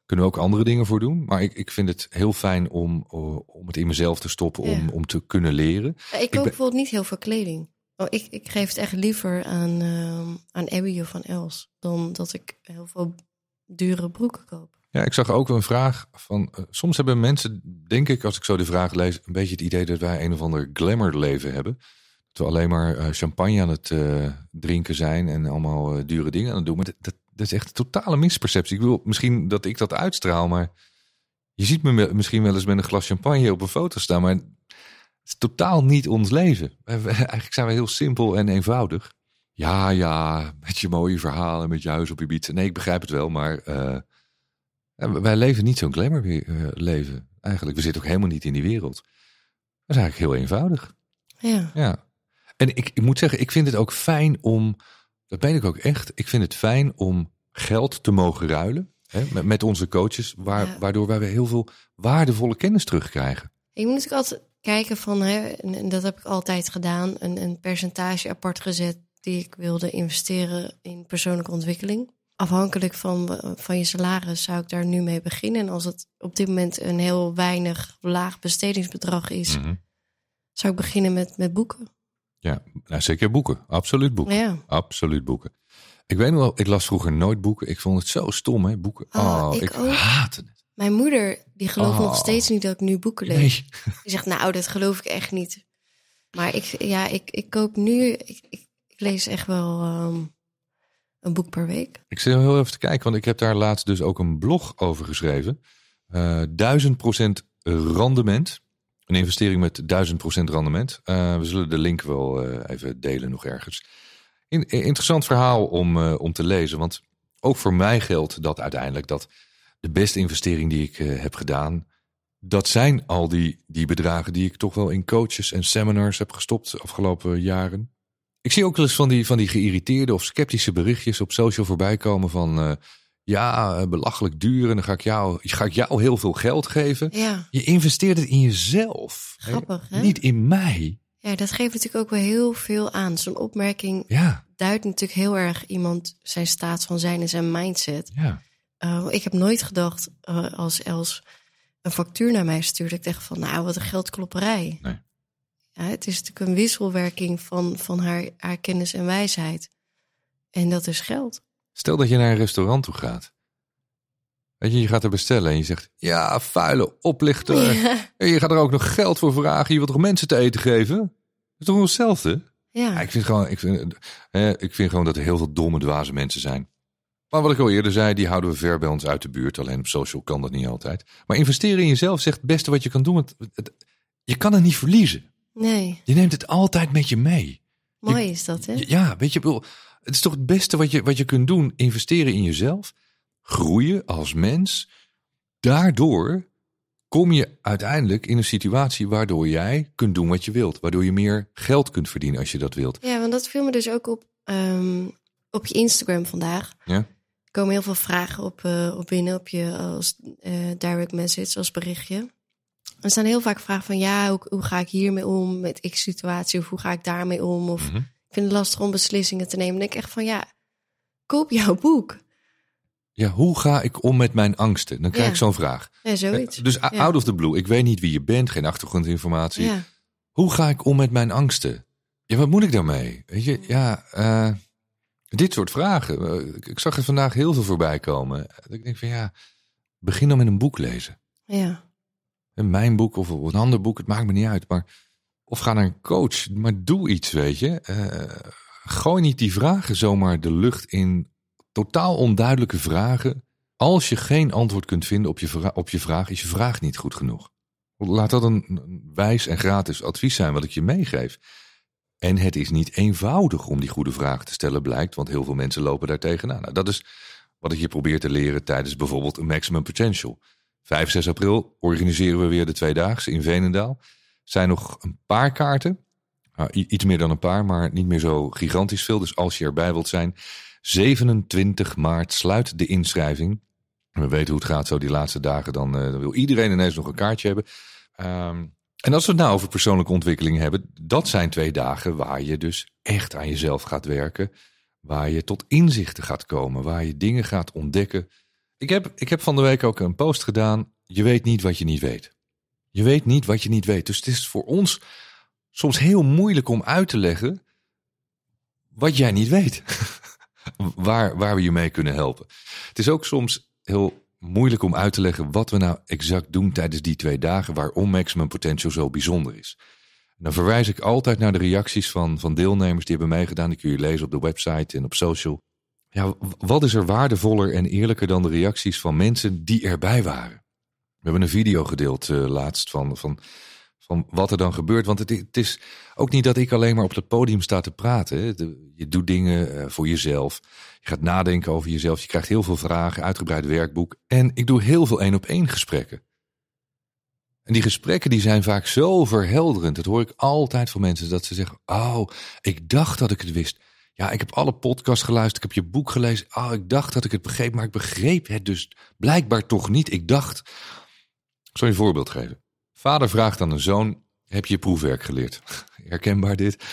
Kunnen we ook andere dingen voor doen. Maar ik, ik vind het heel fijn om, eh, om het in mezelf te stoppen, om, Ja. om te kunnen leren. Ik koop ben- bijvoorbeeld niet heel veel kleding. Oh, ik, ik geef het echt liever aan, ehm, aan Abby of aan Els... dan dat ik heel veel dure broeken koop. Ja, ik zag ook een vraag van. eh, soms hebben mensen, denk ik, als ik zo de vraag lees, een beetje het idee dat wij een of ander glamour leven hebben. Dat we alleen maar eh, champagne aan het drinken zijn en allemaal dure dingen aan het doen. Maar dat, dat, dat is echt een totale misperceptie. Ik bedoel, misschien dat ik dat uitstraal, maar je ziet me misschien wel eens met een glas champagne op een foto staan, maar het is totaal niet ons leven. Eigenlijk zijn we heel simpel en eenvoudig. Ja, ja, met je mooie verhalen, met je huis op je biet. Nee, ik begrijp het wel, maar ja, wij leven niet zo'n glamour eh, leven. Eigenlijk, we zitten ook helemaal niet in die wereld. Dat is eigenlijk heel eenvoudig. Ja, Ja. En ik, ik moet zeggen, ik vind het ook fijn om, dat ben ik ook echt, ik vind het fijn om geld te mogen ruilen hè, met, met onze coaches, waar, Ja. waardoor wij weer heel veel waardevolle kennis terugkrijgen. ik moet natuurlijk altijd kijken van... Hè, en, en dat heb ik altijd gedaan... Een, een percentage apart gezet... die ik wilde investeren in persoonlijke ontwikkeling. Afhankelijk van, van je salaris zou ik daar nu mee beginnen. En als het op dit moment een heel weinig laag bestedingsbedrag is... Mhm. zou ik beginnen met, met boeken. Ja, nou, zeker boeken. Absoluut boeken. Ja. Absoluut boeken. Ik weet nog wel, ik las vroeger nooit boeken. Ik vond het zo stom, hè, boeken. Oh, Oh, ik ik, haatte het. Mijn moeder, die gelooft Oh. nog steeds niet dat ik nu boeken lees. Nee. [laughs] Die zegt, nou, dat geloof ik echt niet. Maar ik, ja, ik, ik koop nu, ik, ik, ik lees echt wel ehm, een boek per week. Ik zit heel even te kijken, want ik heb daar laatst dus ook een blog over geschreven. Eh 1000% rendement. Een investering met 1000% rendement. Eh, we zullen de link wel eh, even delen nog ergens. In, interessant verhaal om, eh, om te lezen. Want ook voor mij geldt dat uiteindelijk dat de beste investering die ik eh, heb gedaan. Dat zijn al die, die bedragen die ik toch wel in coaches en seminars heb gestopt de afgelopen jaren. Ik zie ook wel eens van die, van die geïrriteerde of sceptische berichtjes op social voorbij komen van eh, ja, eh, belachelijk duur en dan ga ik, jou, ga ik jou heel veel geld geven. Ja, Je investeert het in jezelf. hè? Grappig, hè? Niet in mij. ja, dat geeft natuurlijk ook wel heel veel aan. Zo'n opmerking Ja, duidt natuurlijk heel erg iemand zijn staat van zijn en zijn mindset. ja. Uh, ik heb nooit gedacht uh, als Els een factuur naar mij stuurde. Ik dacht van, nou, wat een geldklopperij. Nee. Ja, het is natuurlijk een wisselwerking van, van haar, haar kennis en wijsheid. En dat is geld. Stel dat je naar een restaurant toe gaat. Weet je, je gaat er bestellen en je zegt, ja, vuile oplichter. Ja. En je gaat er ook nog geld voor vragen. Je wilt toch mensen te eten geven? Dat is toch hetzelfde? Ja. Ja, ik vind gewoon, ik vind, eh, ik vind gewoon dat er heel veel domme, dwaze mensen zijn. Maar wat ik al eerder zei, die houden we ver bij ons uit de buurt. Alleen op social kan dat niet altijd. Maar investeren in jezelf zegt het beste wat je kan doen. Het- je kan het niet verliezen. Nee, Je neemt het altijd met je mee. mooi is dat, hè? Ja, weet je, het is toch het beste wat je, wat je kunt doen. Investeren in jezelf. Groeien als mens. Daardoor kom je uiteindelijk in een situatie waardoor jij kunt doen wat je wilt. Waardoor je meer geld kunt verdienen als je dat wilt. Ja, want dat viel me dus ook op, ehm, op je Instagram vandaag. Ja? Er komen heel veel vragen op, eh, op binnen op je als eh, direct message, als berichtje. Er staan heel vaak vragen van ja, hoe, hoe ga ik hiermee om met x situatie? Of hoe ga ik daarmee om? Of Mhm. Vind het lastig om beslissingen te nemen. Dan denk ik echt van ja, koop jouw boek. Ja, hoe ga ik om met mijn angsten? Dan krijg Ja. ik zo'n vraag. Ja, zoiets. Dus Ja. out of the blue. Ik weet niet wie je bent, geen achtergrondinformatie. Ja, Hoe ga ik om met mijn angsten? Ja, wat moet ik daarmee? Weet je, ja, eh, dit soort vragen. Eh, ik- zag er vandaag heel veel voorbij komen. Ik denk van ja, begin dan met een boek lezen. ja, En Mijn boek of een ander boek, het maakt me niet uit. Maar, of ga naar een coach, maar doe iets, weet je. Eh, gooi niet die vragen zomaar de lucht in. Totaal onduidelijke vragen. Als je geen antwoord kunt vinden op je, op je vraag, is je vraag niet goed genoeg. Laat dat een, wijs en gratis advies zijn wat ik je meegeef. En het is niet eenvoudig om die goede vraag te stellen, blijkt, want heel veel mensen lopen daar tegenaan. Nou, dat is wat ik je probeer te leren tijdens bijvoorbeeld een Maximum Potential. 5, 6 april organiseren we weer de Tweedaagse in Veenendaal. Zijn nog een paar kaarten. Nou, iets meer dan een paar, maar niet meer zo gigantisch veel. Dus als je erbij wilt zijn, 27 maart sluit de inschrijving. We weten hoe het gaat zo die laatste dagen. Dan, eh, wil iedereen ineens nog een kaartje hebben. Ehm, en als we het nou over persoonlijke ontwikkeling hebben, dat zijn twee dagen waar je dus echt aan jezelf gaat werken. Waar je tot inzichten gaat komen, waar je dingen gaat ontdekken. Ik heb, ik heb van de week ook een post gedaan. Je weet niet wat je niet weet. Je weet niet wat je niet weet. Dus het is voor ons soms heel moeilijk om uit te leggen wat jij niet weet. [laughs] waar, waar we je mee kunnen helpen. Het is ook soms heel moeilijk om uit te leggen wat we nou exact doen tijdens die twee dagen waarom Maximum Potential zo bijzonder is. Dan verwijs ik altijd naar de reacties van, van deelnemers die hebben meegedaan. Die kun je lezen op de website en op social. Ja, wat is er waardevoller en eerlijker dan de reacties van mensen die erbij waren? Hebben een video gedeeld eh, laatst van, van, van wat er dan gebeurt. Want het, het is ook niet dat ik alleen maar op het podium sta te praten. je doet dingen eh, voor jezelf. Je gaat nadenken over jezelf. Je krijgt heel veel vragen, uitgebreid werkboek. En ik doe heel veel één op één gesprekken. En die gesprekken die zijn vaak zo verhelderend. Dat hoor ik altijd van mensen dat ze zeggen: Oh, ik dacht dat ik het wist. Ja, ik heb alle podcasts geluisterd. Ik heb je boek gelezen. Oh, ik dacht dat ik het begreep, maar ik begreep het dus blijkbaar toch niet. Ik dacht. Ik zal je een voorbeeld geven. Vader vraagt aan een zoon: Heb je proefwerk geleerd? [laughs] Herkenbaar dit.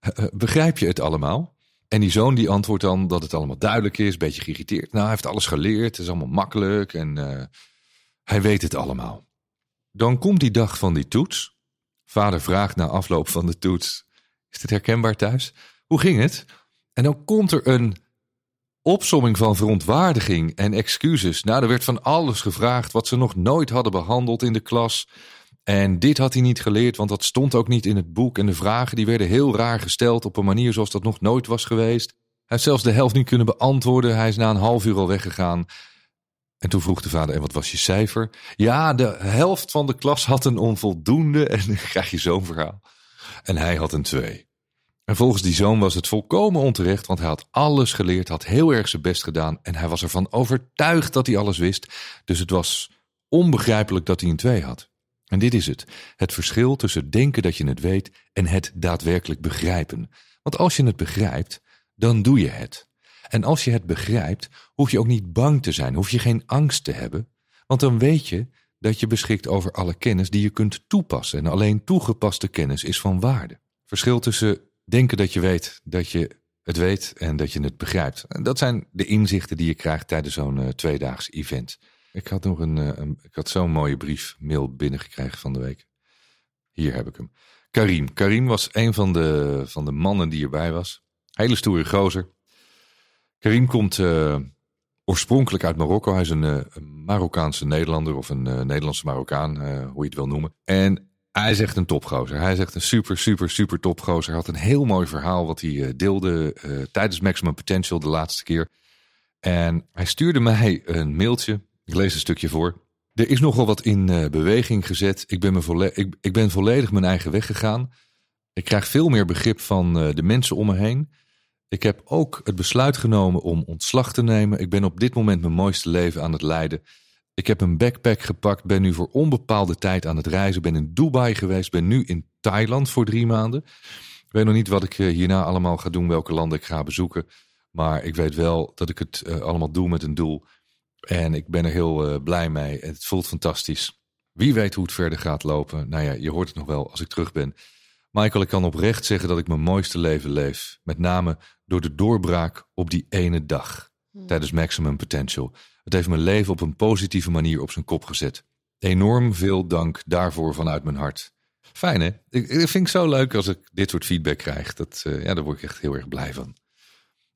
Eh, eh, begrijp je het allemaal? En die zoon die antwoordt dan dat het allemaal duidelijk is, een beetje geïrriteerd. Nou, hij heeft alles geleerd, het is allemaal makkelijk en eh, hij weet het allemaal. Dan komt die dag van die toets. Vader vraagt na afloop van de toets: Is dit herkenbaar thuis? Hoe ging het? En dan komt er een opsomming van verontwaardiging en excuses. Nou, er werd van alles gevraagd wat ze nog nooit hadden behandeld in de klas. En dit had hij niet geleerd, want dat stond ook niet in het boek. En de vragen die werden heel raar gesteld op een manier zoals dat nog nooit was geweest. Hij heeft zelfs de helft niet kunnen beantwoorden. Hij is na een half uur al weggegaan. En toen vroeg de vader, en wat was je cijfer? Ja, de helft van de klas had een onvoldoende. [laughs] En dan krijg je zo'n verhaal. En hij had een twee. En volgens die zoon was het volkomen onterecht, want hij had alles geleerd, had heel erg zijn best gedaan. En hij was ervan overtuigd dat hij alles wist. Dus het was onbegrijpelijk dat hij een twee had. En dit is het. Het verschil tussen denken dat je het weet en het daadwerkelijk begrijpen. Want als je het begrijpt, dan doe je het. En als je het begrijpt, hoef je ook niet bang te zijn, hoef je geen angst te hebben. Want dan weet je dat je beschikt over alle kennis die je kunt toepassen. En alleen toegepaste kennis is van waarde. Verschil tussen denken dat je weet dat je het weet en dat je het begrijpt. Dat zijn de inzichten die je krijgt tijdens zo'n uh, tweedaags event. Ik had nog een, uh, een ik had zo'n mooie brief, mail binnengekregen van de week. Hier heb ik hem. Karim. Karim was een van de, van de mannen die erbij was. Hele stoere gozer. Karim komt uh, oorspronkelijk uit Marokko. Hij is een, een Marokkaanse Nederlander of een Nederlandse Marokkaan, hoe je het wil noemen. En hij is echt een topgozer. Hij is echt een super, super, super topgozer. Hij had een heel mooi verhaal wat hij deelde tijdens Maximum Potential de laatste keer. En hij stuurde mij een mailtje. Ik lees een stukje voor. Er is nogal wat in uh, beweging gezet. Ik ben, me ik, ik ben volledig mijn eigen weg gegaan. Ik krijg veel meer begrip van de mensen om me heen. Ik heb ook het besluit genomen om ontslag te nemen. Ik ben op dit moment mijn mooiste leven aan het leiden. Ik heb een backpack gepakt, ben nu voor onbepaalde tijd aan het reizen. Ben in Dubai geweest, ben nu in Thailand voor drie maanden. Ik weet nog niet wat ik hierna allemaal ga doen, welke landen ik ga bezoeken. Maar ik weet wel dat ik het uh, allemaal doe met een doel. En ik ben er heel uh, blij mee. Het voelt fantastisch. Wie weet hoe het verder gaat lopen. Nou ja, je hoort het nog wel als ik terug ben. Michael, ik kan oprecht zeggen dat ik mijn mooiste leven leef. Met name door de doorbraak op die ene dag. Hmm. Tijdens Maximum Potential. Het heeft mijn leven op een positieve manier op zijn kop gezet. Enorm veel dank daarvoor vanuit mijn hart. Fijn hè? Ik, ik vind het zo leuk als ik dit soort feedback krijg. Dat, uh, ja, daar word ik echt heel erg blij van.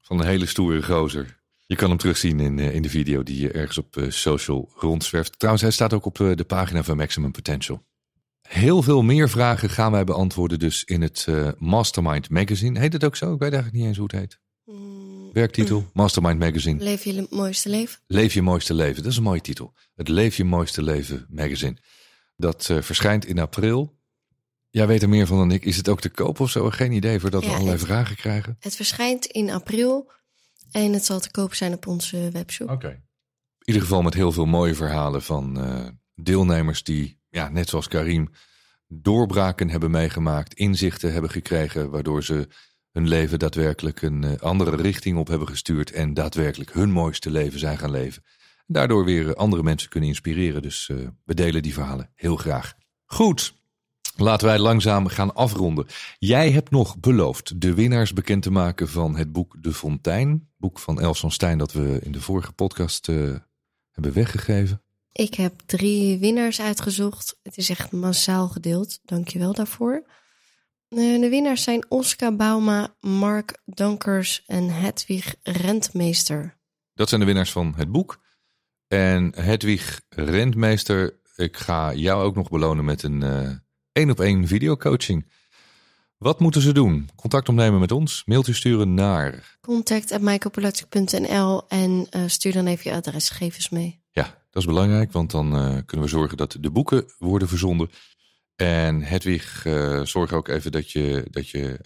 Van een hele stoere gozer. Je kan hem terugzien in, in de video die je ergens op social rondzwerft. Trouwens, hij staat ook op de pagina van Maximum Potential. Heel veel meer vragen gaan wij beantwoorden dus in het Mastermind Magazine. Heet het ook zo? Ik weet eigenlijk niet eens hoe het heet. Werktitel, mm. Mastermind Magazine. Leef je mooiste leven. Leef je mooiste leven, dat is een mooie titel. Het Leef je mooiste leven magazine. Dat uh, verschijnt in april. Jij weet er meer van dan ik. Is het ook te koop of zo? Geen idee, voordat ja, we allerlei het, vragen krijgen. Het verschijnt in april en het zal te koop zijn op onze webshop. Oké. In ieder geval met heel veel mooie verhalen van uh, deelnemers die, ja, net zoals Karim, doorbraken hebben meegemaakt, inzichten hebben gekregen, waardoor ze hun leven daadwerkelijk een uh, andere richting op hebben gestuurd en daadwerkelijk hun mooiste leven zijn gaan leven. Daardoor weer andere mensen kunnen inspireren. Dus uh, we delen die verhalen heel graag. Goed, Laten wij langzaam gaan afronden. Jij hebt nog beloofd de winnaars bekend te maken van het boek De Fontein. Boek van Elson Stein dat we in de vorige podcast hebben weggegeven. Ik heb drie winnaars uitgezocht. Het is echt massaal gedeeld. Dankjewel daarvoor. Uh, de winnaars zijn Oscar Bauma, Mark Dankers en Hedwig Rentmeester. Dat zijn de winnaars van het boek. En Hedwig Rentmeester, ik ga jou ook nog belonen met een... Één op één videocoaching. Wat moeten ze doen? Contact opnemen met ons, mailtje sturen naar contact@michaelpolatsik.nl en uh, stuur dan even je adresgegevens mee. Ja, dat is belangrijk, want dan uh, kunnen we zorgen dat de boeken worden verzonden. En Hedwig, uh, zorg ook even dat je, dat je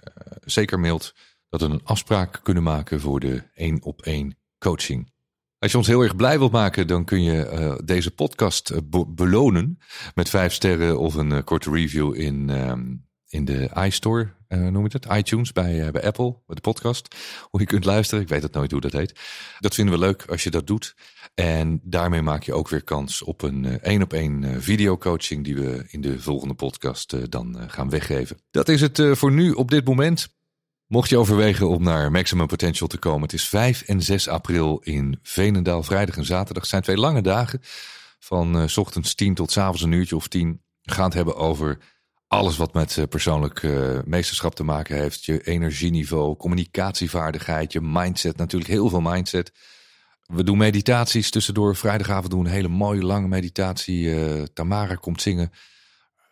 zeker mailt dat we een afspraak kunnen maken voor de één op één coaching. Als je ons heel erg blij wilt maken, dan kun je uh, deze podcast belonen met vijf sterren of een korte review in, um, in de iStore, noem je het, iTunes bij, bij Apple, bij de podcast. Hoe je kunt luisteren, ik weet het nooit hoe dat heet. Dat vinden we leuk als je dat doet. En daarmee maak je ook weer kans op een één op één videocoaching die we in de volgende podcast dan gaan weggeven. Dat is het voor nu op dit moment. Mocht je overwegen om naar Maximum Potential te komen, het is 5 en 6 april in Venendaal, vrijdag en zaterdag. Zijn twee lange dagen, van uh, ochtends 10 tot s avonds een uurtje of 10. We gaan het hebben over alles wat met persoonlijk meesterschap te maken heeft. Je energieniveau, communicatievaardigheid, je mindset, natuurlijk heel veel mindset. We doen meditaties tussendoor. Vrijdagavond doen we een hele mooie lange meditatie. Tamara komt zingen.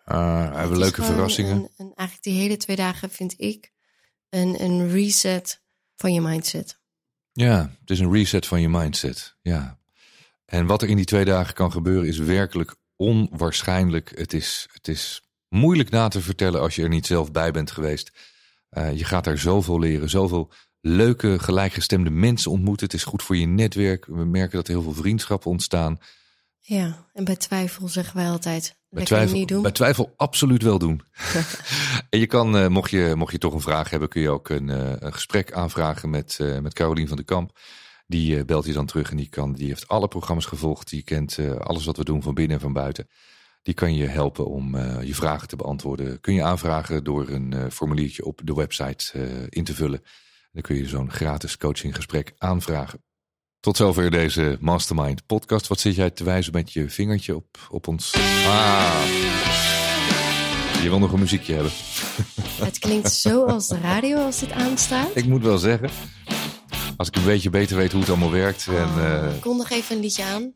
we hebben leuke verrassingen. En, en eigenlijk die hele twee dagen vind ik een, een reset van je mindset. Ja, het is een reset van je mindset. Ja. En wat er in die twee dagen kan gebeuren is werkelijk onwaarschijnlijk. Het is, het is moeilijk na te vertellen als je er niet zelf bij bent geweest. Uh, je gaat daar zoveel leren, zoveel leuke, gelijkgestemde mensen ontmoeten. Het is goed voor je netwerk. We merken dat er heel veel vriendschappen ontstaan. Ja, en bij twijfel zeggen wij altijd: bij twijfel, niet doen. bij twijfel absoluut wel doen. [laughs] en je kan, uh, mocht, je, mocht je toch een vraag hebben, kun je ook een, uh, een gesprek aanvragen met, uh, met Carolien van de Kamp. Die belt je dan terug en die, kan, die heeft alle programma's gevolgd. Die kent alles wat we doen van binnen en van buiten. Die kan je helpen om je vragen te beantwoorden. Kun je aanvragen door een formuliertje op de website in te vullen. Dan kun je zo'n gratis coachinggesprek aanvragen. Tot zover deze Mastermind podcast. Wat zit jij te wijzen met je vingertje op, op ons? Ah. Je wil nog een muziekje hebben. Het klinkt zo als de radio als dit aanstaat. Ik moet wel zeggen. Als ik een beetje beter weet hoe het allemaal werkt. En, uh, Kondig even een liedje aan.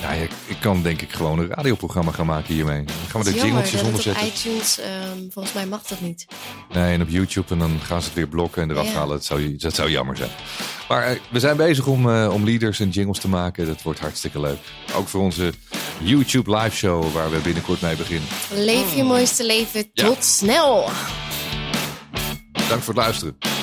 Ja, ik, ik, kan denk ik gewoon een radioprogramma gaan maken hiermee. Dan gaan we de jingeltjes onderzetten. Op iTunes, um, volgens mij mag dat niet. Nee, en op YouTube en dan gaan ze het weer blokken en eraf halen. Dat zou, dat zou jammer zijn. Maar uh, we zijn bezig om, uh, om leaders en jingles te maken. Dat wordt hartstikke leuk. Ook voor onze YouTube live show waar we binnenkort mee beginnen. Leef je mooiste leven. Tot snel. Dank voor het luisteren.